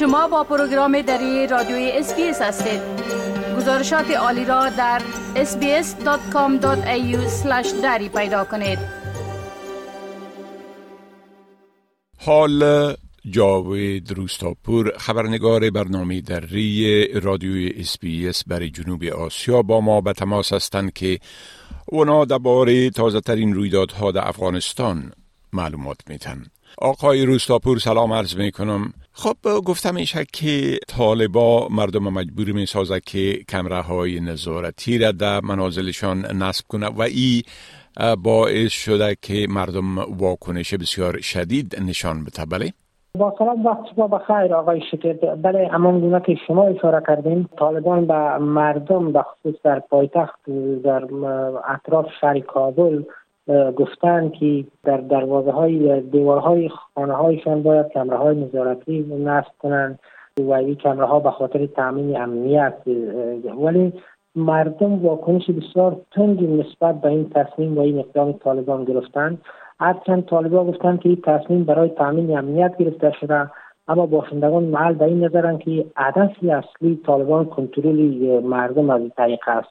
شما با پروگرام دری رادیوی SBS هستید. گزارشات عالی را در sbs.com.au دری پیدا کنید. حال جاوید روستاپور خبرنگار برنامه دری رادیوی SBS برای جنوب آسیا با ما به تماس هستند که اونا درباره تازه ترین رویدادها در افغانستان معلومات میتن آقای روستاپور سلام عرض می کنم خب گفتم میشه که طالبا مردم مجبور می سازه که کمره های نظارتی را در منازلشان نصب کنه و ای باعث شده که مردم واکنش بسیار شدید نشان بده بله؟ با سلام وقت شما بخیر آقای شکر. بله امان گونه که شما اشاره کردین طالبان به مردم به خصوص در پایتخت در اطراف شهر کابل گفتن که در دروازه های دیوارهای خانه هایشان باید کمره های نظارتی نصب کنند. و این کمره ها به خاطر تامین امنیت ولی مردم واکنش بسیار تندی نسبت به این تصمیم و این اقدام طالبان گرفتن هرچند طالبان گفتن که این تصمیم برای تامین امنیت گرفته شده اما باشندگان محل به این نظرن که هدف اصلی طالبان کنترل مردم از این طریق است.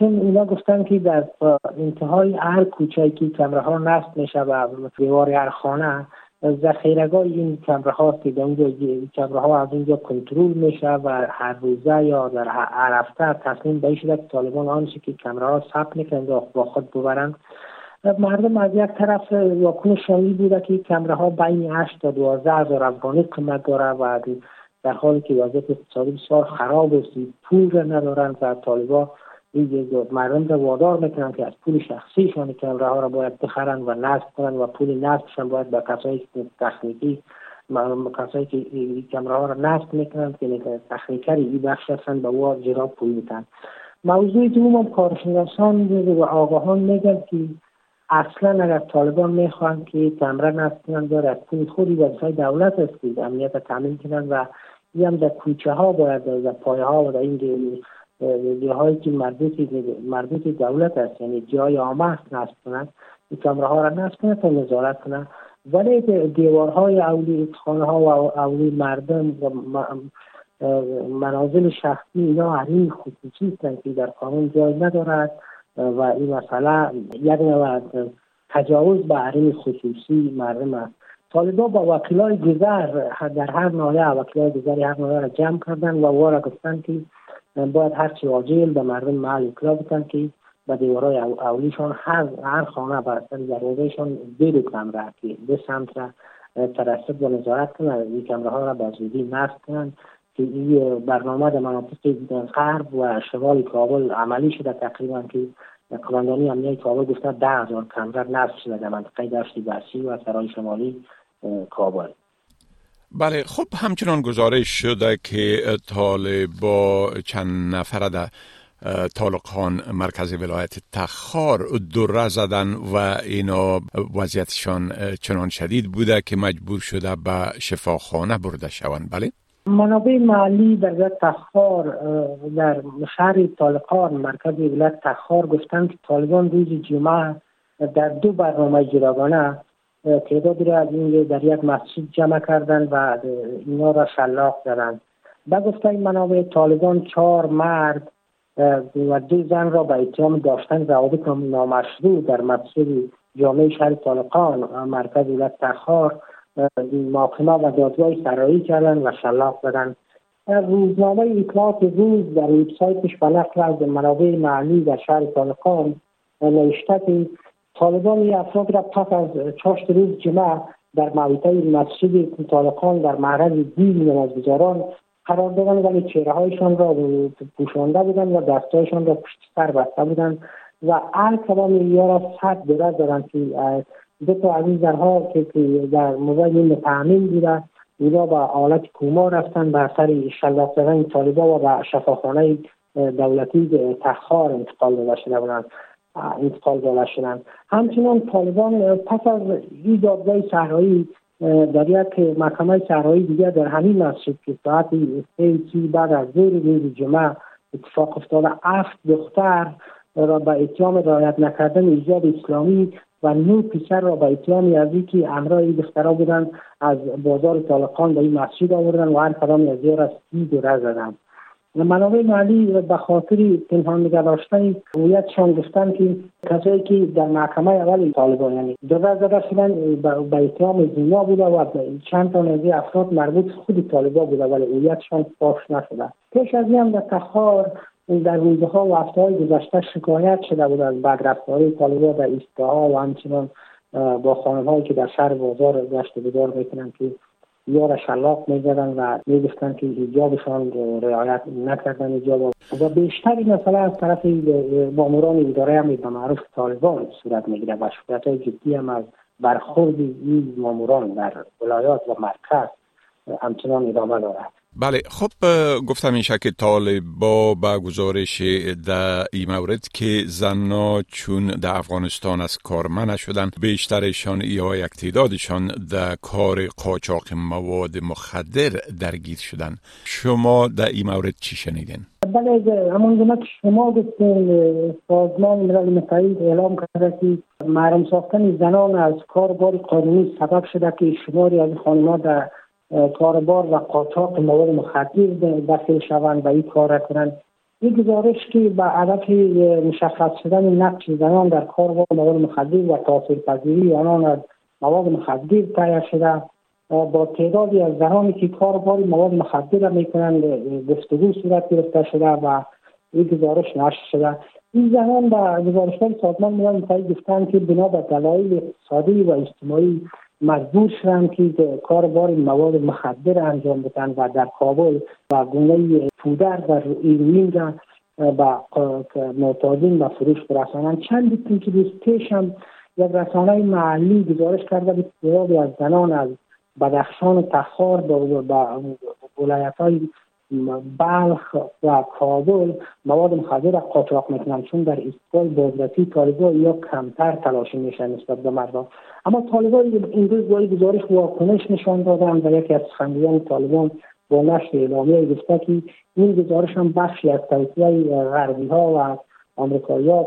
چون اینا گفتن که در انتهای هر کوچه که کمره ها نصب میشه و دیوار هر خانه ذخیرگاه این کمره ها که اونجا کمره ها از اونجا کنترل میشه و هر روزه یا در هر هفته تصمیم به شده که طالبان آنچه که کمره ها ثبت می‌کنند با خود ببرند. مردم از یک طرف واکنش شامل بوده که کمره ها بین 8 تا 12 هزار افغانی قیمت داره و در حالی که وضعیت اقتصادی بسیار خراب است پول ندارند و طالبا مردم را وادار می‌کنن که از پول شخصیشان کمره ها را باید بخرن و نصب کنن و پول نصبشان باید به کسایی تکنیکی کسایی که کمره ها را نصب می‌کنن که تکنیکری این بخش هستن به او جرا پول میتن موضوع دوم هم کارشناسان و آگاهان میگن که اصلا اگر طالبان می‌خوان که کمره نصب کنن داره از پول خودی وظیفه دولت است که امنیت تامین کنن و این هم در کوچه ها باید در پایه ها و در این جاهایی که مربوط مربوط دولت است یعنی جای عامه است نصب کنند این کمره ها را نصب کنند تا نظارت کنند ولی دیوارهای اولی خانه ها و اولی مردم و منازل شخصی اینا حریم خصوصی هستند که در قانون جای ندارد. و این مسئله یک نوع تجاوز به حریم خصوصی مردم است. طالبا با وکیلای دیگر در هر نایه وکیلای دیگری هر نایه را جمع کردن و وارا گفتن که باید هر چی واجب به مردم محل اطلاع بکنن که به دیوارای اولیشان هر هر خانه بر سر دروازهشان دو کمره که به سمت را ترسد و نظارت کنند این کمره ها را به زودی نصب کنند که این برنامه در مناطق غرب و شمال کابل عملی شده. تقریبا که کماندانی امنیت کابل گفته ده هزار کمره نصب شده در منطقه دشت بسی و سرای شمالی کابل. بله خب همچنان گزارش شده که طالبا چند نفره در طالقان مرکز ولایت تخار دوره زدن و اینا وضعیتشان چنان شدید بوده که مجبور شده به شفاخانه برده شوند بله؟ منابع محلی در تخار در شهر طالقان مرکز ولایت تخار گفتند که طالبان روز جمعه در دو برنامه جراغانه تعدادی را از این در یک مسجد جمع کردن و اینا را شلاق زدن به گفته منابع طالبان چهار مرد و دو زن را به اتهام داشتن روابط نامشروع در مسجد جامعه شهر طالقان مرکز ولایت تخار محاکمه و دادگاه سرایی کردن و شلاق زدن روزنامه اطلاعات روز در وبسایتش به نقل از منابع محلی در شهر طالقان نوشته که طالبان این افراد را پس از چاشت روز جمعه در مویته مسجد طالقان در معرض دید نمازگزاران قرار دادن ولی چهره هایشان را پوشانده بودن و دستهایشان را پشت سر بسته بودن و هر کدام یا را صد درد دارند که دو تا از این زنها که در موضوع این تأمین بوده اونا به حالت کوما رفتن به اثر شلاق زدن طالبا و به شفاخانه دولتی تخار انتقال داده شده بودند. انتقال داده شدند همچنان طالبان پس از این دادگاه صحرایی در یک محکمه صحرایی دیگر در همین مسجد که ساعت سه بعد از ظهر روز جمعه اتفاق افتاده هفت دختر را به اتهام رعایت نکردن ایجاد اسلامی و نو پسر را به اتهام از که امرای این دخترها بودن از بازار طالقان به این مسجد آوردن و هر کدام از را سید و زدن منابع محلی به خاطر پنهان نگه داشتن هویتشان گفتن که کسایی که در محکمه اول طالبان یعنی دو زده شدن به اتهام زنا بوده و چند تا از افراد مربوط خود طالبان بوده ولی هویتشان فاش نشده. پیش از این در تخار در روزها و هفته های گذشته شکایت شده بود از بدرفتاری طالبان در ایستگاه و همچنان با خانم هایی که در شهر بازار گشت بیدار می‌کنن که یا شلاق می‌زدن و می‌گفتن که حجابشان رعایت نکردن حجاب. و بیشتری مثلا از طرف ماموران اداره هم به معروف طالبان صورت می‌گیره و شکایت های جدی هم از برخورد این ماموران در ولایات و مرکز همچنان ادامه دارد. بله خب گفتم میشه که طالبا با گزارش در این مورد که زنها چون در افغانستان از کار منع شدن بیشترشان یا یک تعدادشان در کار قاچاق مواد مخدر درگیر شدن شما در این مورد چی شنیدین؟ بله همون گونه که شما گفتین سازمان ملل متحد اعلام کرده که محرم ساختن زنان از کار بار قانونی سبب شده که شماری از خانمها در کاربار و قاچاق مواد مخدر داخل شوند و این کار کنند. این گزارش که به هدف مشخص شدن نقش زنان در کاربار مواد مخدر و تاثیر پذیری آنان از مواد مخدر تایید شده با تعدادی از زنانی که کاربار مواد مخدر را می‌کنند گفتگو صورت گرفته شده و این گزارش نشر شده. این زنان به گزارشگر سازمان ملل متحد که بنا به دلایل اقتصادی و اجتماعی مجبور شدن که کار بار مواد مخدر انجام بدن و در کابل و گونه پودر در ایرمین را با معتادین و فروش برسانن چند که روز پیش هم یک رسانه محلی گزارش کرده بود تعدادی از زنان از بدخشان و تخار با ولایت های بلخ و کابل مواد مخدر را قاچاق می‌کنند چون در ایستگاه بازرسی طالبان یا کمتر تلاشی میشن نسبت به مردم. اما طالبان این روز با گزارش واکنش نشان دادن و یکی از سخنگویان طالبان با نشر اعلامیه گفته که این گزارش هم بخشی از توصیه غربی ها و آمریکایی ها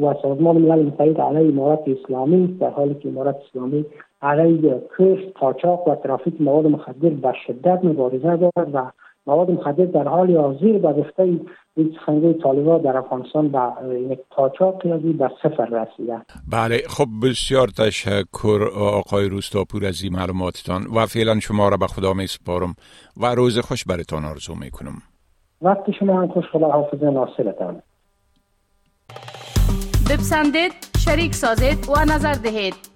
و سازمان ملل متحد علیه امارت اسلامی در حالی که امارت اسلامی علیه کشت قاچاق و ترافیک مواد مخدر به شدت مبارزه دارد و مواد مخدر در حال حاضر به گفته این سخنگوی طالبان در افغانستان به یک قاچاق یادی به صفر رسیده. بله خب بسیار تشکر آقای روستاپور از این معلوماتتان و فعلا شما را به خدا می سپارم و روز خوش برتان آرزو می کنم وقتی شما هم خوش خدا حافظ ناصرتان. بپسندید شریک سازید و نظر دهید.